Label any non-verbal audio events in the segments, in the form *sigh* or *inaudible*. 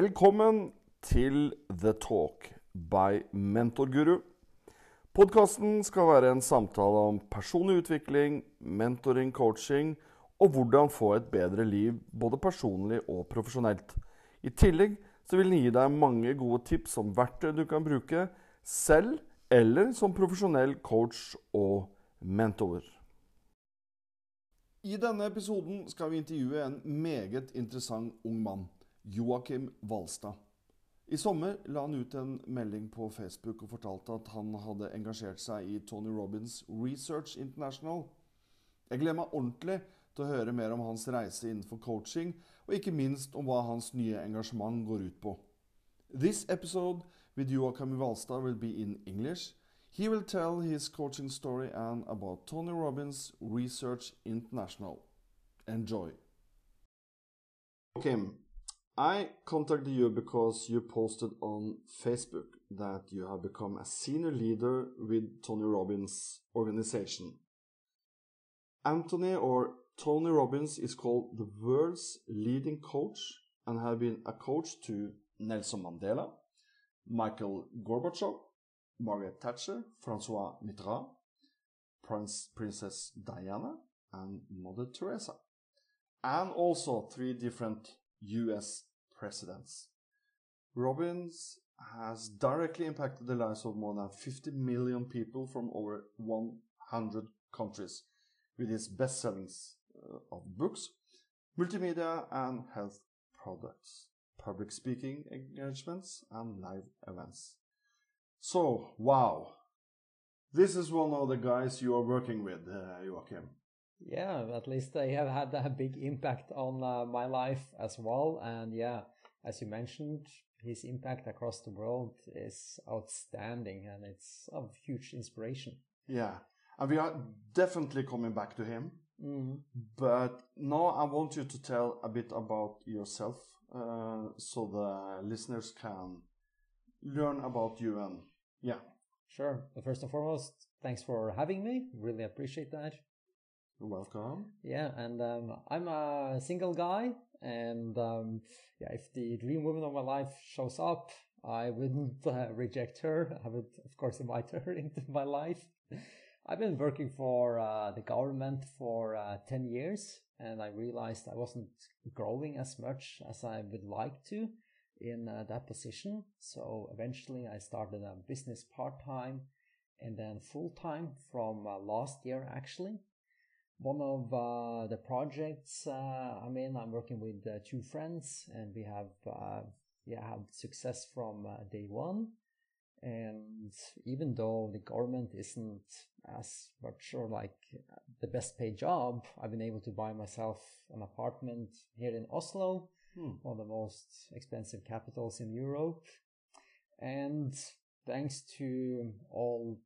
Velkommen til The Talk by Mentorguru. Podkasten skal være en samtale om personlig utvikling, mentoring, coaching og hvordan få et bedre liv både personlig og profesjonelt. I tillegg så vil den gi deg mange gode tips om verktøy du kan bruke selv eller som profesjonell coach og mentor. I denne episoden skal vi intervjue en meget interessant ung mann, Joakim Valstad. I sommer la han ut en melding på Facebook og fortalte at han hadde engasjert seg i Tony Robins Research International. Jeg gleder meg ordentlig til å høre mer om hans reise innenfor coaching, og ikke minst om hva hans nye engasjement går ut på. This episode with Joakim Valstad will be in English. He will tell his coaching story and about Tony Robbins Research International. Enjoy. Kim, I contacted you because you posted on Facebook that you have become a senior leader with Tony Robbins organization. Anthony or Tony Robbins is called the world's leading coach and have been a coach to Nelson Mandela, Michael Gorbachev, Margaret Thatcher, Francois Mitterrand, Prince, Princess Diana, and Mother Teresa, and also three different US presidents. Robbins has directly impacted the lives of more than 50 million people from over 100 countries with his best sellings uh, of books, multimedia, and health products, public speaking engagements, and live events. So, wow. This is one of the guys you are working with, uh, Joakim. Yeah, at least they have had a big impact on uh, my life as well. And yeah, as you mentioned, his impact across the world is outstanding and it's a huge inspiration. Yeah, and we are definitely coming back to him. Mm. But now I want you to tell a bit about yourself uh, so the listeners can learn about you and yeah. Sure. But first and foremost, thanks for having me. Really appreciate that. Welcome. Yeah, and um, I'm a single guy, and um, yeah, if the dream woman of my life shows up, I wouldn't *laughs* uh, reject her. I would, of course, invite *laughs* her into my life. I've been working for uh, the government for uh, 10 years, and I realized I wasn't growing as much as I would like to in uh, that position. So eventually I started a business part time and then full time from uh, last year actually. One of uh, the projects uh, I'm in, I'm working with uh, two friends and we have, uh, yeah, had success from day one. And even though the government isn't as much or like the best paid job, I've been able to buy myself an apartment here in Oslo Hmm. one of the most expensive capitals in Europe. And thanks to all,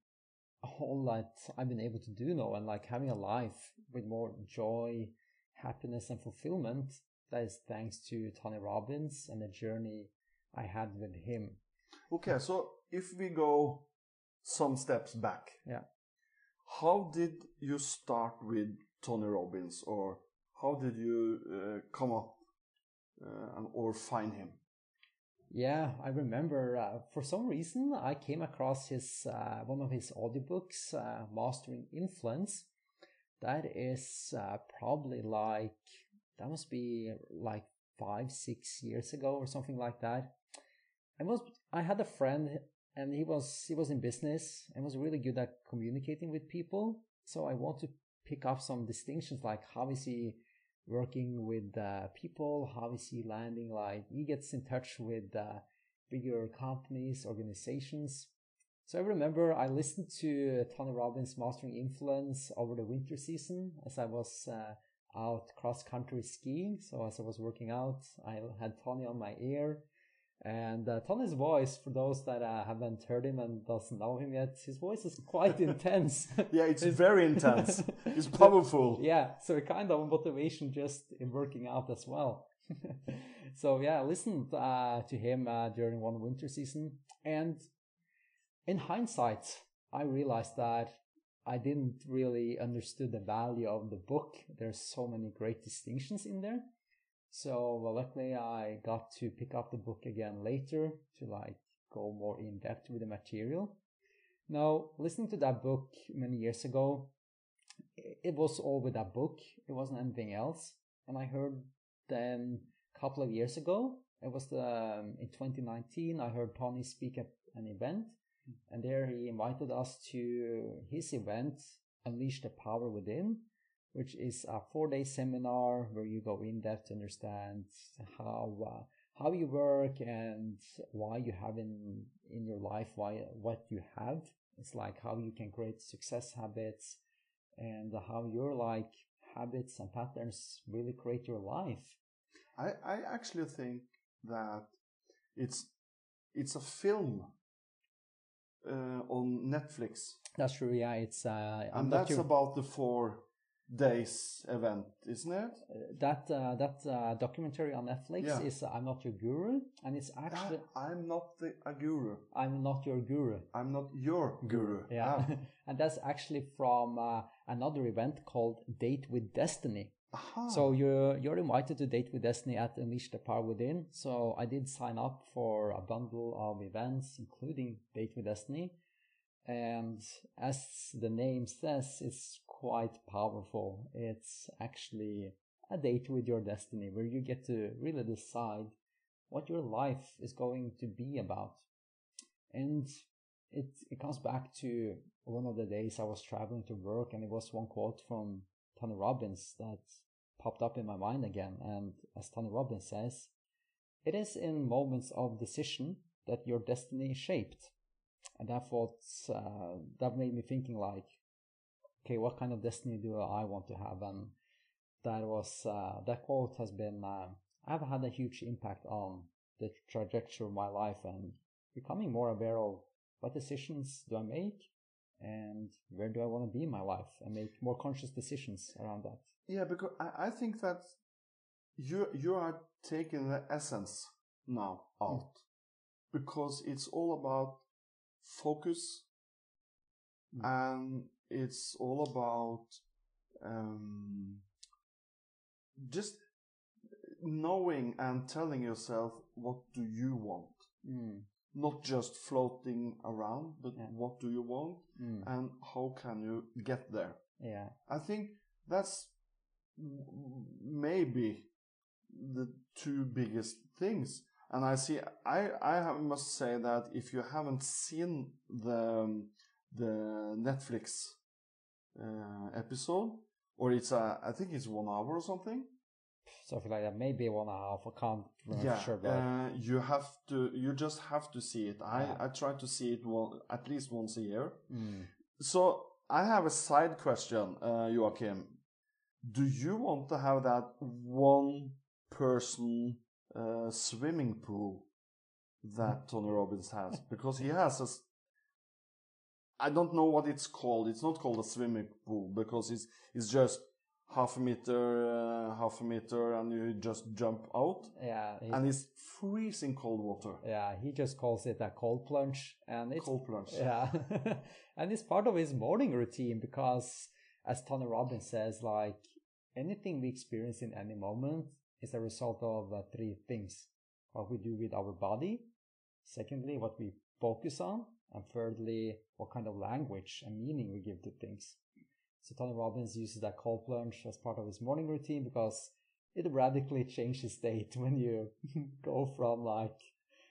all that I've been able to do now and like having a life with more joy, happiness and fulfillment, that is thanks to Tony Robbins and the journey I had with him. Okay, so if we go some steps back, Yeah. how did you start with Tony Robbins, or how did you uh, come up uh, and, or find him? Yeah, I remember uh, for some reason I came across his uh, one of his audiobooks, uh, Mastering Influence. That is uh, probably like that must be like five, six years ago or something like that. I was I had a friend and he was he was in business and was really good at communicating with people. So I want to pick up some distinctions like how is he working with uh, people, how is he landing like he gets in touch with uh, bigger companies, organizations. So I remember I listened to Tony Robbins Mastering Influence over the winter season as I was uh, out cross country skiing. So as I was working out, I had Tony on my ear. And uh, Tony's voice, for those that uh, haven't heard him and doesn't know him yet, his voice is quite *laughs* intense. Yeah, it's very *laughs* intense. It's powerful. yeah, so kind of motivation just in working out as well. *laughs* so yeah, I listened uh, to him uh, during one winter season, and in hindsight, I realized that I didn't really understood the value of the book. There's so many great distinctions in there. So well, luckily I got to pick up the book again later to like go more in depth with the material. Now, listening to that book many years ago, it was all with that book. It wasn't anything else. And I heard then a couple of years ago, it was the, um, in 2019, I heard Tony speak at an event and there he invited us to his event, Unleash the Power Within, which is a four day seminar where you go in depth to understand how, uh, how you work and why you have in, in your life, why, what you have. It's like how you can create success habits and how your like habits and patterns really create your life. I, I actually think that it's it's a film on Netflix. That's true. Yeah, it's uh, and that's your... about the four days event, isn't it? Uh, that uh, that uh, documentary on Netflix yeah. is "I'm Not Your Guru," and it's actually "I'm Not the, a Guru." I'm not your guru. I'm not your guru. Yeah, ah. *laughs* and that's actually from uh, another event called "Date with Destiny." Aha. So you're you're invited to Date with Destiny at Unleash the Power Within. So I did sign up for a bundle of events, including Date with Destiny. And as the name says, it's quite powerful. It's actually a date with your destiny where you get to really decide what your life is going to be about. And it, it comes back to one of the days I was traveling to work and it was one quote from Tony Robbins that popped up in my mind again. And as Tony Robbins says, it is in moments of decision that your destiny is shaped. And that thought, uh, that made me thinking like, okay, what kind of destiny do I want to have? And that was, uh, that quote has been, uh, I've had a huge impact on the trajectory of my life and becoming more aware of what decisions do I make and where do I want to be in my life and make more conscious decisions around that. Yeah, because I, I think that you you are taking the essence now out mm. because it's all about focus mm. and it's all about um, just knowing and telling yourself what do you want mm. Not just floating around but yeah. what do you want mm. and how can you get there yeah i think that's maybe the two biggest things and i see i i have, must say that if you haven't seen the the netflix uh, episode, or it's a, I think it's one hour or something. Something like that, maybe one and a half. I can't remember yeah, sure. But uh, you have to, you just have to see it. I, yeah. I try to see it one, at least once a year. Mm. So I have a side question, uh, Joakim. Do you want to have that one person uh, swimming pool that Tony Robbins has? *laughs* Because he has a I don't know what it's called. It's not called a swimming pool because it's it's just half a meter, uh, half a meter, and you just jump out. Yeah, and it's freezing cold water. Yeah, he just calls it a cold plunge, and it's cold plunge. Yeah, *laughs* and it's part of his morning routine because, as Tony Robbins says, like anything we experience in any moment is a result of uh, three things: what we do with our body, secondly, what we focus on, and thirdly, what kind of language and meaning we give to things. So Tony Robbins uses that cold plunge as part of his morning routine because it radically changes state *laughs* when you *laughs* go from like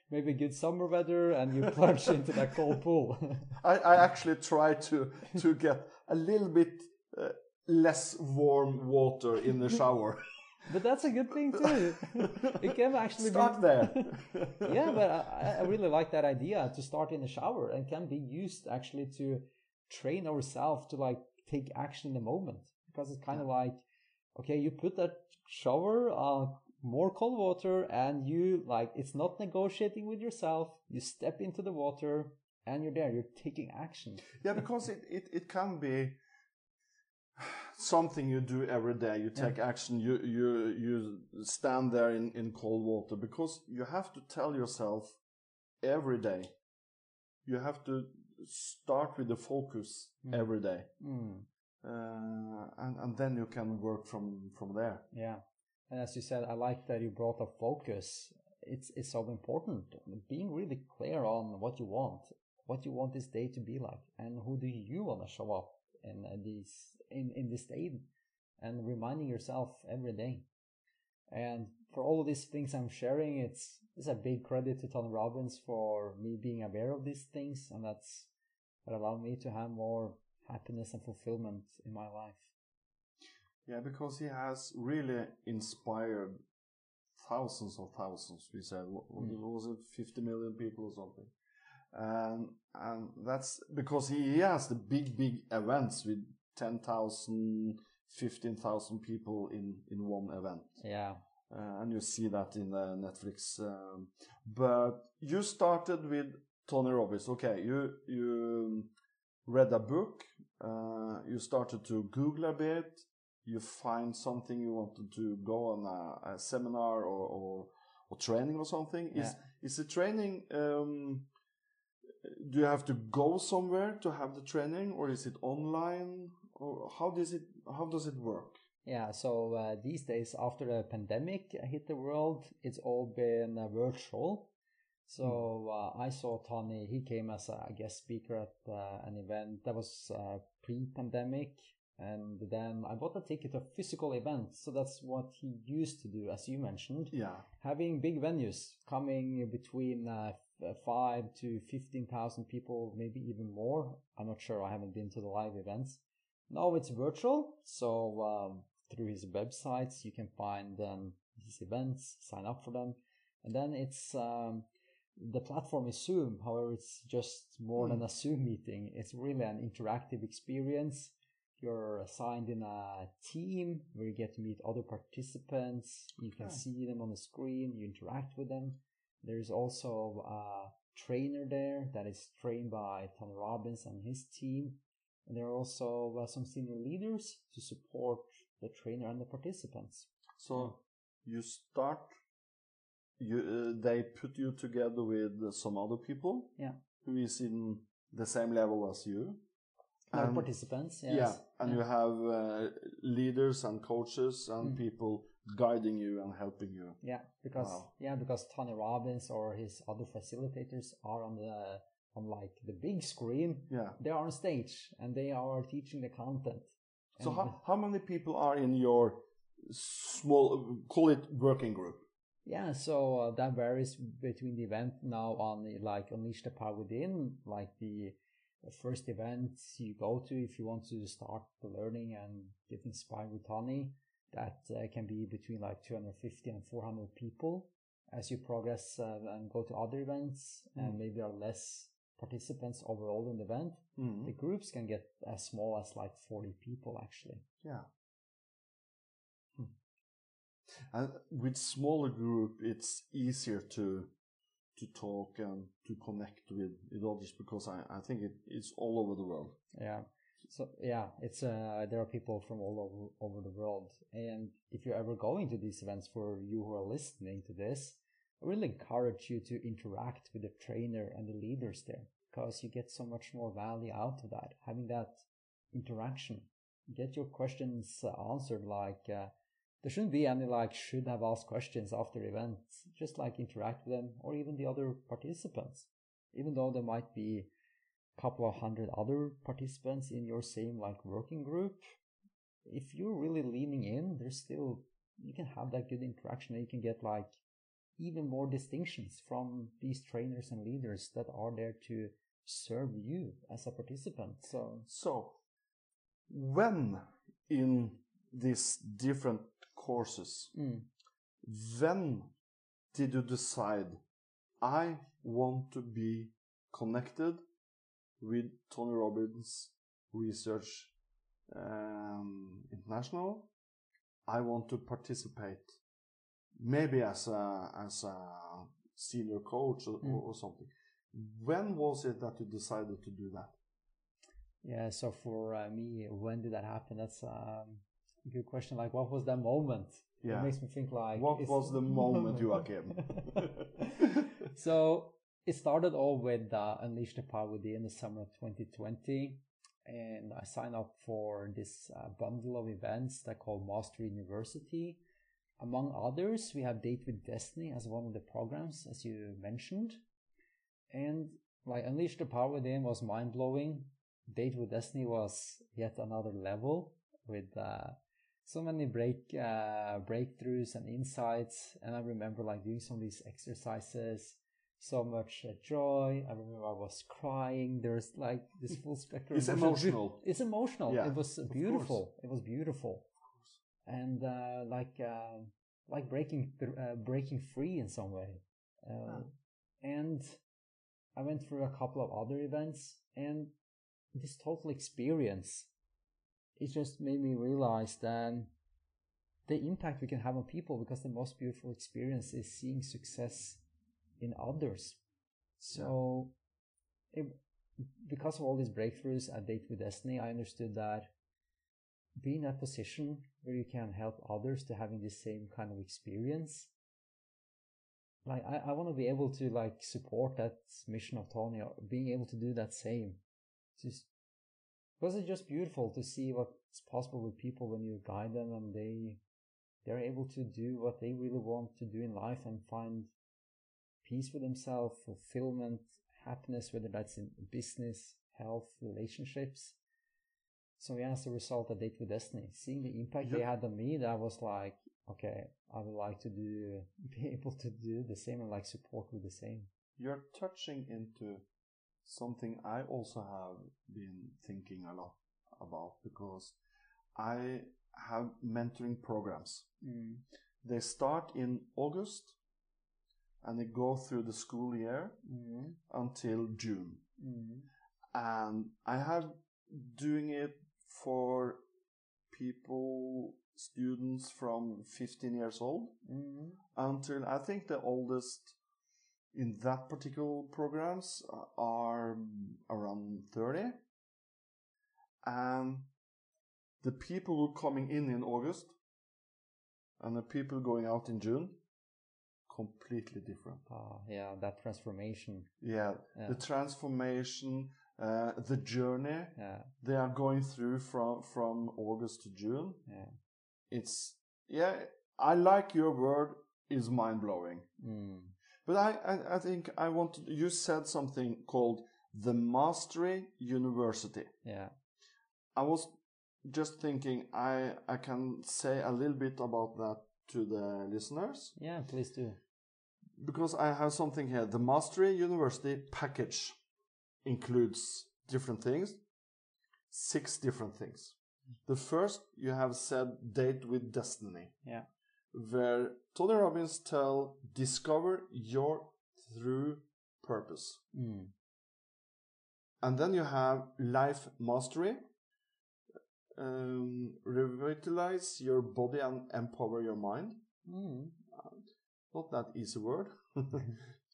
maybe good summer weather and you *laughs* plunge into that cold pool. I, I actually try to to get a little bit uh, less warm water in the shower. but that's a good thing too. it can actually start be... there. yeah, but I, I, really like that idea to start in the shower and can be used actually to train ourselves to like take action in the moment because it's kind of like, okay, you put that shower on more cold water and you like it's not negotiating with yourself. You step into the water and you're there. You're taking action. Yeah, *laughs* because it it, it can be something you do every day. You take yeah. action. You you you stand there in in cold water because you have to tell yourself every day. You have to start with the focus mm. every day, mm. uh, and and then you can work from from there. Yeah, And as you said, I like that you brought up focus. It's it's so important. Being really clear on what you want, what you want this day to be like, and who do you want to show up in uh, these in in this day, and reminding yourself every day. And for all of these things I'm sharing, it's it's a big credit to Tony Robbins for me being aware of these things, and that's what allowed me to have more happiness and fulfillment in my life. Yeah, because he has really inspired thousands of thousands. We said, what, mm. was it, 50 million people or something? And, and that's because he has the big, big events with 10,000, 15,000 people in, in one event. Yeah. Uh, and you see that in the Netflix. Um, but you started with Tony Robbins. Okay, you, you read a book, uh, you started to Google a bit, you find something you wanted to go on a, a seminar or, or, or training or something. Yeah. Is is the training? Um, do you have to go somewhere to have the training, or is it online, or how does it how does it work? Yeah, so uh, these days after the pandemic hit the world, it's all been uh, virtual. So uh, I saw Tony. He came as a guest speaker at uh, an event that was uh, pre-pandemic, and then I bought a ticket to a physical event. So that's what he used to do, as you mentioned. Yeah. Having big venues coming between uh, five to 15,000 people, maybe even more. I'm not sure. I haven't been to the live events. Now it's virtual. So, um, through his websites, you can find um, his events, sign up for them. And then it's, um, the platform is Zoom. However, it's just more mm. than a Zoom meeting. It's really an interactive experience you're assigned in a team where you get to meet other participants. You can see them on the screen. You interact with them. There's also a trainer there that is trained by Tom Robbins and his team. And there are also uh, some senior leaders to support the trainer and the participants. So you start, you uh, they put you together with some other people. Yeah. Who is in the same level as you and, participants. Yes. Yeah, and yeah. you have uh, leaders and coaches and mm. people guiding you and helping you. Yeah, because wow. yeah, because Tony Robbins or his other facilitators are on the on like the big screen. Yeah, they are on stage and they are teaching the content. So how how many people are in your small call it working group? Yeah, so uh, that varies between the event now on the, like Unleash the Power Within, like the first event you go to if you want to start learning and get inspired with Tony. That uh, can be between like 250 and 400 people. As you progress uh, and go to other events, mm. and maybe there are less participants overall in the event, mm. the groups can get as small as like 40 people actually. Yeah. And with smaller group, it's easier to to talk and to connect with, with others because I, I think it, it's all over the world. Yeah. So yeah, it's uh, there are people from all over over the world, and if you're ever going to these events, for you who are listening to this, I really encourage you to interact with the trainer and the leaders there because you get so much more value out of that. Having that interaction, get your questions answered. Like uh, there shouldn't be any like should have asked questions after events. Just like interact with them or even the other participants. Even though there might be a couple of hundred other participants in your same like working group, if you're really leaning in, there's still you can have that good interaction and you can get like even more distinctions from these trainers and leaders that are there to serve you as a participant. So so when in these different courses. Mm. When did you decide I want to be connected with Tony Robbins Research um, International? I want to participate, maybe as a as a senior coach or, mm. or something. When was it that you decided to do that? Yeah, so for uh, me, when did that happen? That's um, good question. Like, what was that moment? Yeah. It makes me think like, what was the *laughs* moment, you Joakim? *laughs* so it started all with uh, Unleash the Power Within the summer of 2020. And I signed up for this uh, bundle of events that called Mastery University. among others, we have Date with Destiny as one of the programs, as you mentioned. And like Unleash the Power Within was mind blowing. Date with Destiny was yet another level with uh, so many break uh, breakthroughs and insights. And I remember like doing some of these exercises, so much uh, joy. I remember I was crying. There's like this full spectrum. It's emotional. It's emotional. Yeah, it was beautiful. It was beautiful, and uh, like uh, like breaking uh, breaking free in some way. Uh, And I went through a couple of other events, and this total experience, it just made me realize that the impact we can have on people because the most beautiful experience is seeing success in others. So, it, because of all these breakthroughs at Date with Destiny, I understood that being in that position where you can help others to having the same kind of experience. Like I, I want to be able to like support that mission of Tony, or being able to do that same. Just because it's just beautiful to see what's possible with people when you guide them and they they're able to do what they really want to do in life and find peace with themselves, fulfillment, happiness, whether that's in business, health, relationships. So yeah, as a result of Date with Destiny, seeing the impact they had on me, that was like, okay, I would like to do, *laughs* be able to do the same and like support with the same. You're touching into something I also have been thinking a lot about because I have mentoring programs. They start in August and they go through the school year Mm-hmm. until June. Mm-hmm. And I have doing it for people, students from 15 years old Mm-hmm. until I think the oldest in that particular programs are around 30. And the people who are coming in in August and the people going out in June, completely different. Ah, yeah, that transformation. Yeah, Yeah. the transformation, uh, the journey Yeah, they are going through from from August to June. yeah. It's yeah, I like your word is mind blowing. Mm. But I, I, I think I want you said something called the Mastery University. Yeah. I was just thinking I I can say a little bit about that to the listeners Yeah, please do. because I have something here. The Mastery University package includes different things, six different things. The first you have said date with destiny. Yeah. Where Tony Robbins tell discover your true purpose. Mm. And then you have life mastery. Um, revitalize your body and empower your mind. Mm. Not that easy word. *laughs*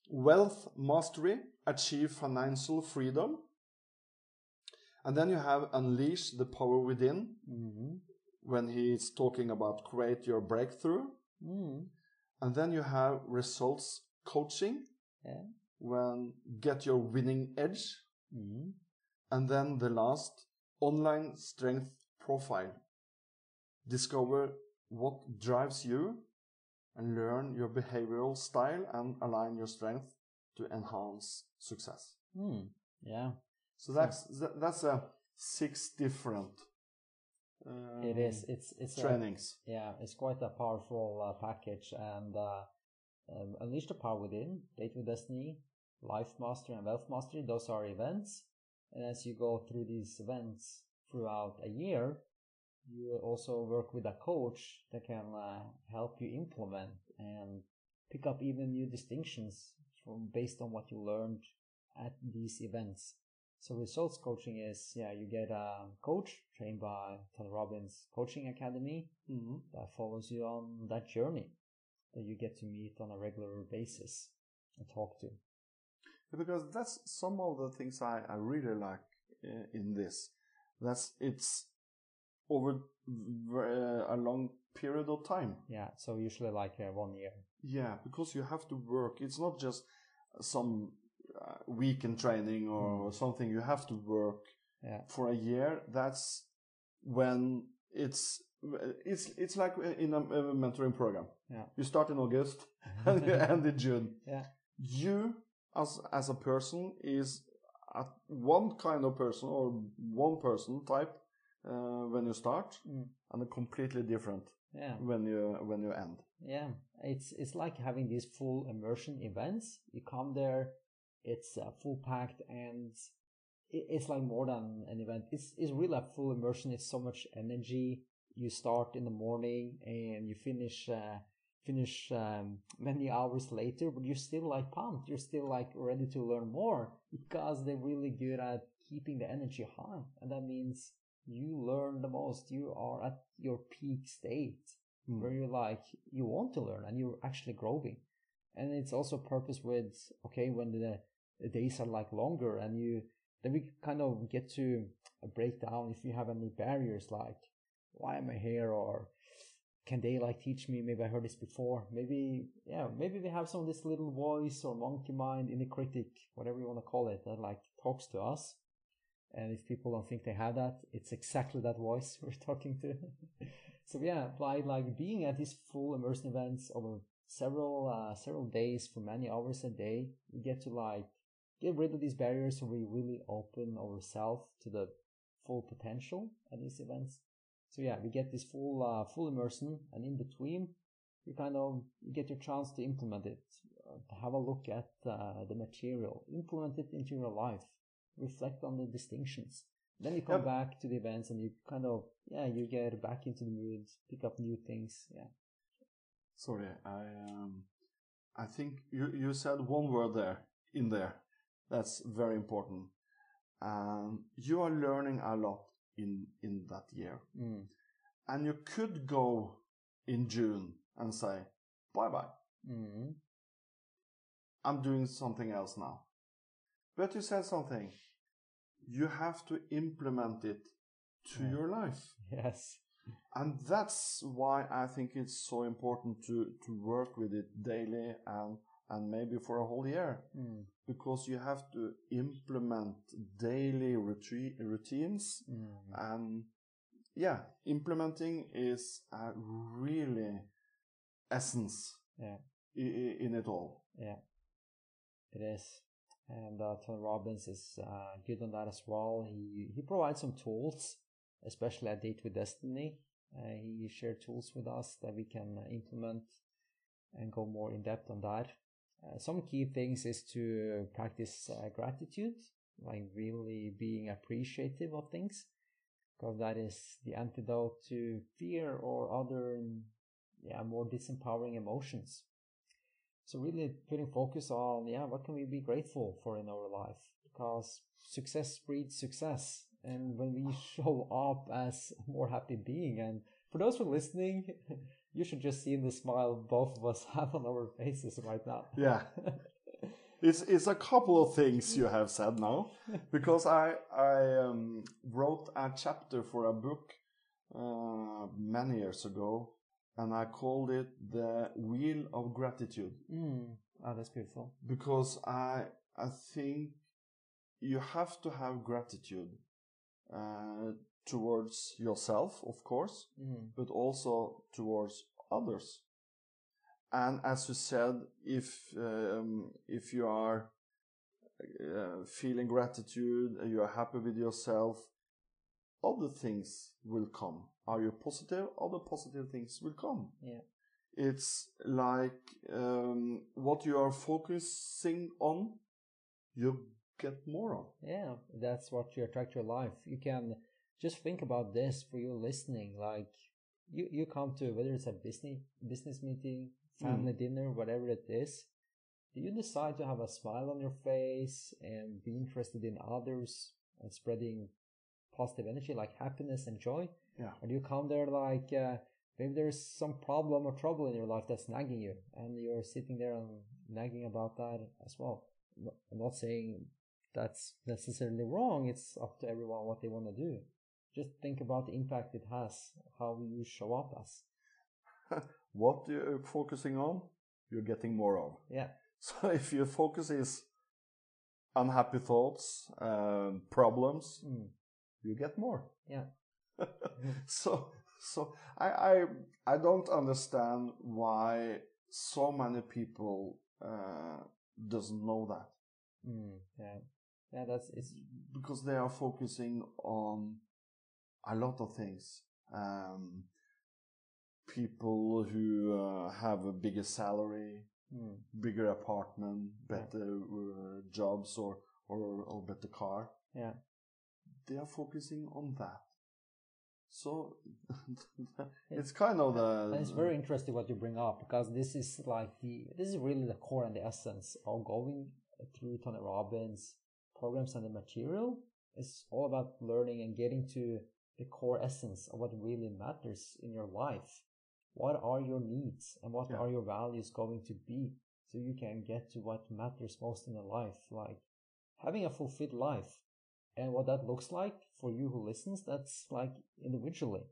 Wealth mastery, achieve financial freedom. And then you have unleash the power within Mm-hmm. When he's talking about create your breakthrough. Mm. And then you have results coaching Yeah. when get your winning edge. Mm. And then the last, online strength profile. Discover what drives you and learn your behavioral style and align your strength to enhance success. Mm. Yeah. So that's that's a six different um, It is. It's it's a- yeah, it's quite a powerful uh, package. And uh, um, Unleash the Power Within, Date with Destiny, Life Mastery, and Wealth Mastery, those are events. And as you go through these events throughout a year, you also work with a coach that can uh, help you implement and pick up even new distinctions from based on what you learned at these events. So results coaching is, yeah, you get a coach trained by Tony Robbins Coaching Academy Mhm. that follows you on that journey that you get to meet on a regular basis and talk to. Because that's some of the things I, I really like uh, in this. That's it's over uh, a long period of time. Yeah, so usually like uh, one year. Yeah, because you have to work. It's not just some uh, in training or something. You have to work Yeah. for a year. That's when it's it's it's like in a, mentoring program. Yeah. You start in August *laughs* *laughs* and you end in June. Yeah. You as as a person is a, one kind of person or one person type uh, when you start, Mm. and a completely different Yeah. when you when you end. Yeah, it's it's like having these full immersion events. You come there, it's uh, full packed, and it's like more than an event. It's it's really a full immersion. It's so much energy. You start in the morning and you finish uh, finish um, many hours later, but you're still like pumped. You're still like ready to learn more because they're really good at keeping the energy high, and that means you learn the most. You are at your peak state Mm. where you're like you want to learn and you're actually growing and it's also purpose with okay when the, the days are like longer and you then we kind of get to break down if you have any barriers like why am i here or can they like teach me? Maybe i heard this before. Maybe yeah maybe we have some of this little voice or monkey mind inner critic whatever you want to call it that like talks to us. And if people don't think they have that it's exactly that voice *laughs* we're talking to. So yeah by like being at these full immersion events over several uh, several days for many hours a day we get to like get rid of these barriers so we really open ourselves to the full potential at these events so yeah we get this full uh, full immersion and in between you kind of you get your chance to implement it uh, have a look at uh, the material implement it into your life reflect on the distinctions then you come Yep. back to the events and you kind of yeah you get back into the mood pick up new things yeah Sorry, I um, I think you you said one word there in there. That's very important. Um, you are learning a lot in in that year, mm. and you could go in June and say bye bye. Mm. I'm doing something else now. But you said something. You have to implement it to Yeah. your life. yes And that's why I think it's so important to, to work with it daily and, and maybe for a whole year. mm. Because you have to implement daily routine, routines. Mm. And yeah, implementing is a really essence Yeah. in it all. Yeah, it is. And uh, Tony Robbins is uh, good on that as well. He he provides some tools, especially at Date with Destiny. Uh, he shared tools with us that we can implement and go more in depth on that. Uh, some key things is to practice uh, gratitude, like really being appreciative of things, because that is the antidote to fear or other, yeah, more disempowering emotions. So really putting focus on, yeah, what can we be grateful for in our life? Because success breeds success. And when we *laughs* show up as more happy being, and for those who are listening, *laughs* you should just see the smile both of us *laughs* have on our faces right now. Yeah. *laughs* It's it's a couple of things you have said now, because I I um, wrote a chapter for a book uh, many years ago, and I called it the Wheel of Gratitude mm. Oh, that's beautiful. because I I think you have to have gratitude uh, towards yourself, of course, Mm. but also towards others. And as you said, if um, if you are uh, feeling gratitude, uh, you are happy with yourself, other things will come. Are you positive? Other positive things will come. Yeah. It's like um, what you are focusing on, you get more of. Yeah, that's what you attract your life. You can just think about this for you listening. Like you, you come to whether it's a business business meeting, family dinner, whatever it is. Do you decide to have a smile on your face and be interested in others and spreading positive energy like happiness and joy? Yeah. Or do you come there like uh, maybe there's some problem or trouble in your life that's nagging you and you're sitting there and nagging about that as well? I'm not saying that's necessarily wrong. It's up to everyone what they want to do. Just think about the impact it has, how you show up as. *laughs* What you're focusing on, you're getting more of. Yeah. *laughs* So if your focus is unhappy thoughts, um, problems, Mm. you get more. Yeah. *laughs* so so I, I I don't understand why so many people uh, doesn't know that. Mm, yeah, yeah, that's it's because they are focusing on a lot of things. Um, people who uh, have a bigger salary, mm. bigger apartment, better uh, jobs, or, or or better car. Yeah, they are focusing on that. So *laughs* it's kind of the. And it's very interesting what you bring up because this is like the this is really the core and the essence of going through Tony Robbins programs and the material. It's all about learning and getting to the core essence of what really matters in your life. What are your needs and what yeah. are your values going to be so you can get to what matters most in your life, like having a fulfilled life and what that looks like for you who listens, that's like individually.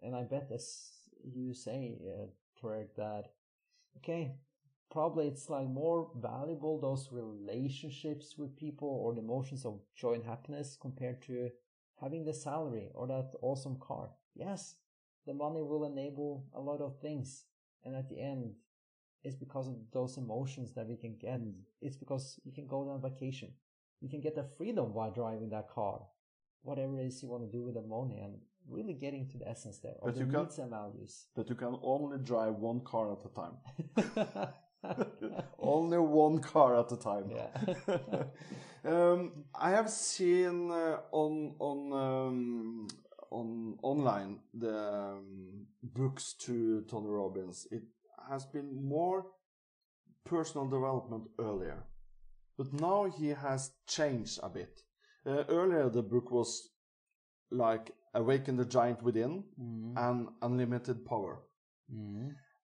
And I bet as you say, uh, that, okay, probably it's like more valuable those relationships with people or the emotions of joy and happiness compared to having the salary or that awesome car. Yes, the money will enable a lot of things. And at the end, it's because of those emotions that we can get. It's because you can go on vacation you can get the freedom while driving that car. Whatever it is you want to do with the money and really getting to the essence there but the needs can, and values. But you can only drive one car at a time. *laughs* *laughs* only one car at a time. Yeah. *laughs* um, I have seen uh, on on um, on online the um, books to Tony Robbins. It has been more personal development earlier. But now he has changed a bit. Uh, earlier, the book was like Awaken the Giant Within mm. and Unlimited Power. Mm.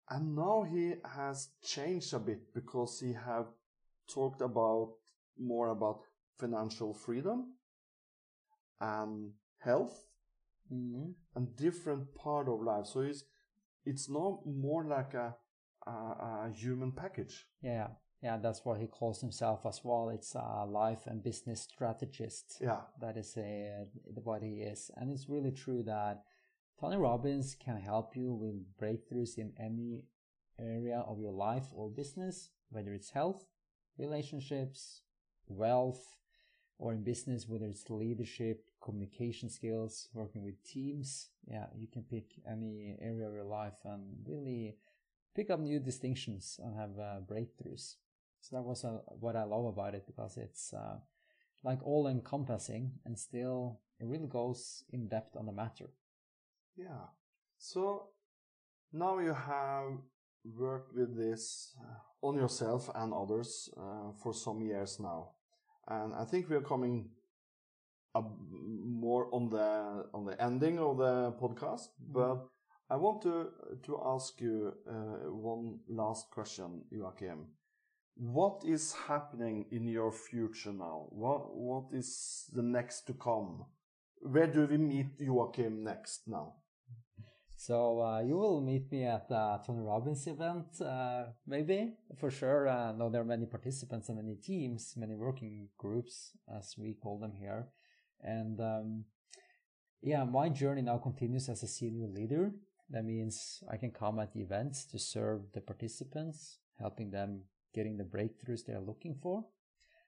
And now he has changed a bit because he have talked about more about financial freedom and health mm. and different part of life. So it's it's not more like a, a, a human package. Yeah yeah, that's what he calls himself as well. It's a life and business strategist. Yeah, that is a, what he is, and it's really true that Tony Robbins can help you with breakthroughs in any area of your life or business, whether it's health, relationships, wealth, or in business, whether it's leadership, communication skills, working with teams. Yeah, you can pick any area of your life and really pick up new distinctions and have uh, breakthroughs. So that was uh, what I love about it because it's uh, like all encompassing and still it really goes in depth on the matter. Yeah. So now you have worked with this uh, on yourself and others uh, for some years now, and I think we are coming more on the on the ending of the podcast, mm-hmm. but. I want to to ask you uh, one last question, Joakim what is happening in your future now? What what is the next to come? Where do we meet Joakim next now? So uh, you will meet me at the Tony Robbins event, uh, maybe for sure. I uh, know there are many participants and many teams, many working groups, as we call them here, and um, yeah, my journey now continues as a senior leader. That means I can come at the events to serve the participants, helping them getting the breakthroughs they're looking for.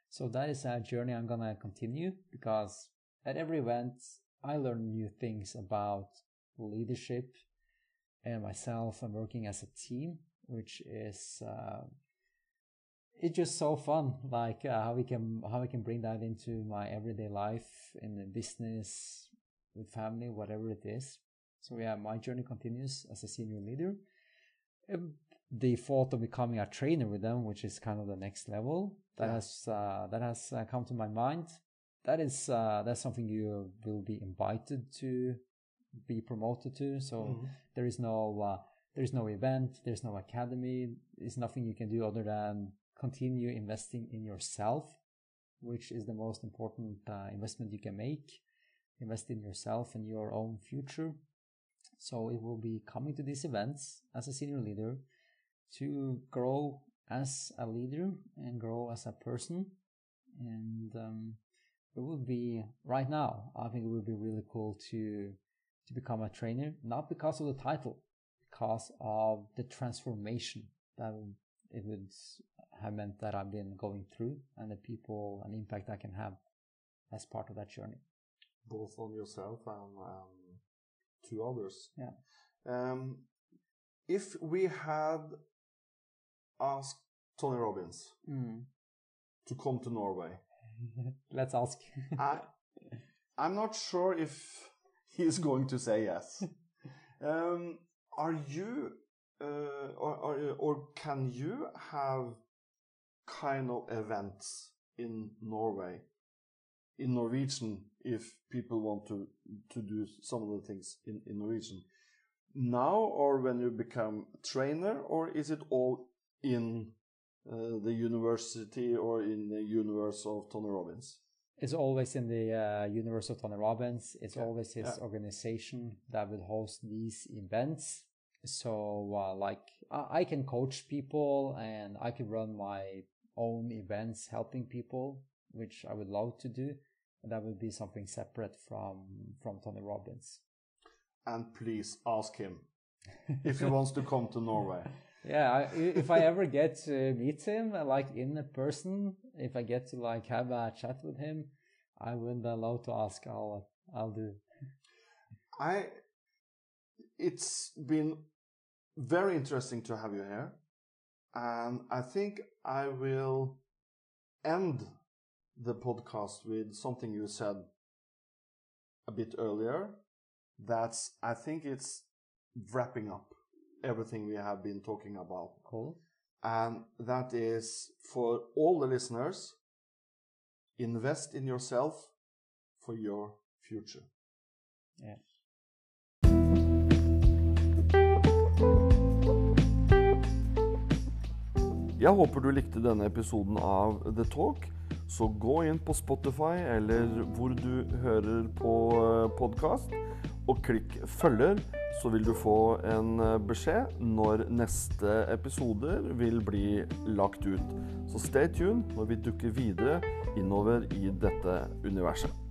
So that is a journey I'm gonna continue because at every event I learn new things about leadership and myself and working as a team, which is uh, it's just so fun. Like uh, how we can how we can bring that into my everyday life in the business, with family, whatever it is. So yeah, my journey continues as a senior leader. The thought of becoming a trainer with them, which is kind of the next level, that yeah. has uh, that has uh, come to my mind. That is uh, that's something you will be invited to be promoted to. So mm-hmm. there is no uh, there is no event, there's no academy. There's nothing you can do other than continue investing in yourself, which is the most important uh, investment you can make. Invest in yourself and your own future. So it will be coming to these events as a senior leader to grow as a leader and grow as a person. And um, it will be right now. I think it would be really cool to to become a trainer, not because of the title, because of the transformation that it would have meant that I've been going through and the people and impact I can have as part of that journey. Both on yourself and um, to others. Yeah. Um, if we had asked Tony Robbins mm. to come to Norway, *laughs* let's ask. I, I'm not sure if he's going to say yes. Um, are you, uh, or, or, or can you have kind of events in Norway, in Norwegian, if people want to, to do some of the things in, in Norwegian? Now, or when you become trainer, or is it all in uh, the university or in the universe of Tony Robbins? It's always in the uh, universe of Tony Robbins. It's Yeah, always his yeah. organization that will host these events. So, uh, like, I, I can coach people and I can run my own events helping people, which I would love to do. And that would be something separate from from Tony Robbins. And please ask him if he wants to come to Norway. *laughs* Yeah, I, if I ever get to meet him, like in a person, if I get to like have a chat with him, I would uh, love to ask. I'll I'll do. I it's been very interesting to have you here. And I think I will end the podcast with something you said a bit earlier. That's I think it's wrapping up everything we have been talking about. Cool. And that is for all the listeners invest in yourself for your future. Yeah. Jeg håper du likte denne episoden av The Talk. Så gå inn på Spotify eller hvor du hører på podkast, og klikk 'følger', så vil du få en eh, beskjed når neste episoder vil bli lagt ut. Så stay tuned når vi dukker videre innover i dette universet.